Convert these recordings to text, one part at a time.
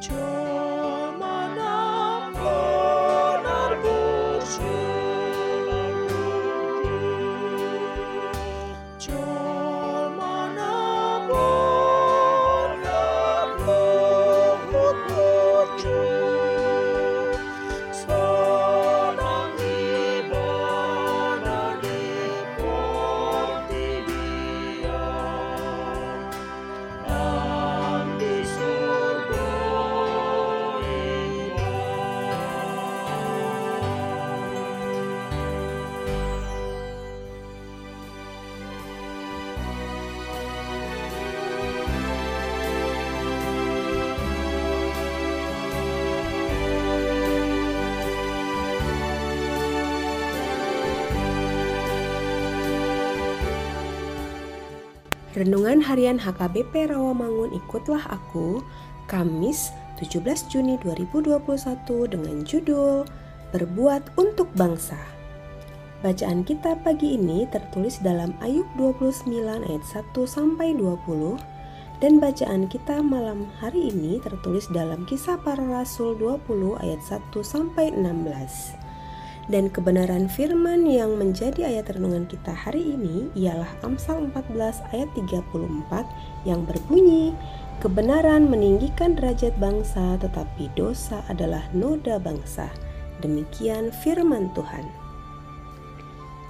joy. Renungan Harian HKBP Rawamangun Ikutlah Aku Kamis 17 Juni 2021 dengan judul Berbuat untuk Bangsa. Bacaan kita pagi ini tertulis dalam Ayub 29 ayat 1 sampai 20 dan bacaan kita malam hari ini tertulis dalam Kisah Para Rasul 20 ayat 1 sampai 16 dan kebenaran firman yang menjadi ayat renungan kita hari ini ialah Amsal 14 ayat 34 yang berbunyi, Kebenaran meninggikan derajat bangsa tetapi dosa adalah noda bangsa. Demikian firman Tuhan.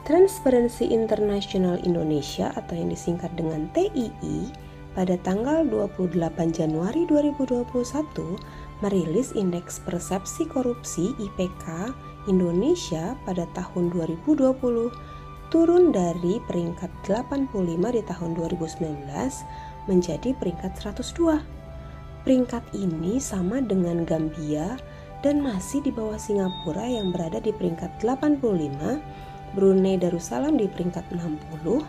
Transparency International Indonesia atau yang disingkat dengan TII pada tanggal 28 Januari 2021 merilis Indeks Persepsi Korupsi IPK Indonesia pada tahun 2020 turun dari peringkat 85 di tahun 2019 menjadi peringkat 102. Peringkat ini sama dengan Gambia dan masih di bawah Singapura yang berada di peringkat 85, Brunei Darussalam di peringkat 60,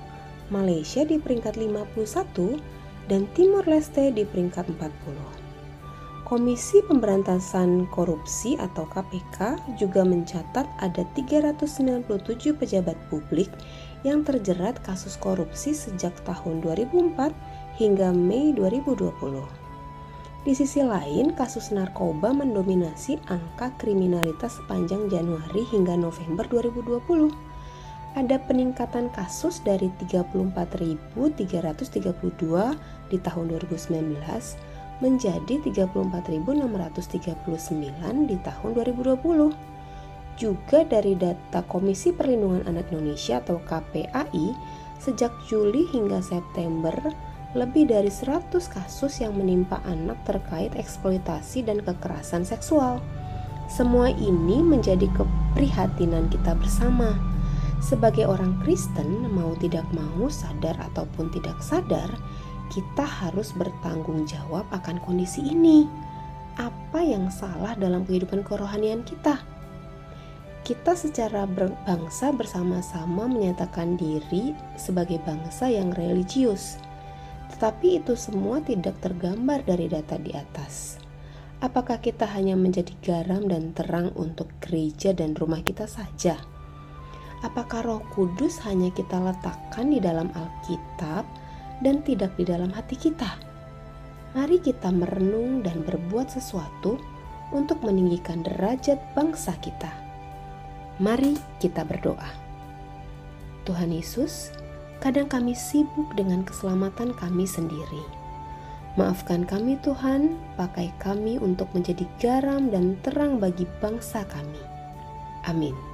Malaysia di peringkat 51, dan Timor Leste di peringkat 40. Komisi Pemberantasan Korupsi atau KPK juga mencatat ada 397 pejabat publik yang terjerat kasus korupsi sejak tahun 2004 hingga Mei 2020. Di sisi lain, kasus narkoba mendominasi angka kriminalitas sepanjang Januari hingga November 2020. Ada peningkatan kasus dari 34.332 di tahun 2019 menjadi 34.639 di tahun 2020. Juga dari data Komisi Perlindungan Anak Indonesia atau KPAI, sejak Juli hingga September, lebih dari 100 kasus yang menimpa anak terkait eksploitasi dan kekerasan seksual. Semua ini menjadi keprihatinan kita bersama. Sebagai orang Kristen, mau tidak mau, sadar ataupun tidak sadar, kita harus bertanggung jawab akan kondisi ini. Apa yang salah dalam kehidupan kerohanian kita? Kita secara bangsa bersama-sama menyatakan diri sebagai bangsa yang religius, tetapi itu semua tidak tergambar dari data di atas. Apakah kita hanya menjadi garam dan terang untuk gereja dan rumah kita saja? Apakah Roh Kudus hanya kita letakkan di dalam Alkitab? Dan tidak di dalam hati kita. Mari kita merenung dan berbuat sesuatu untuk meninggikan derajat bangsa kita. Mari kita berdoa. Tuhan Yesus, kadang kami sibuk dengan keselamatan kami sendiri. Maafkan kami Tuhan, pakai kami untuk menjadi garam dan terang bagi bangsa kami. Amin.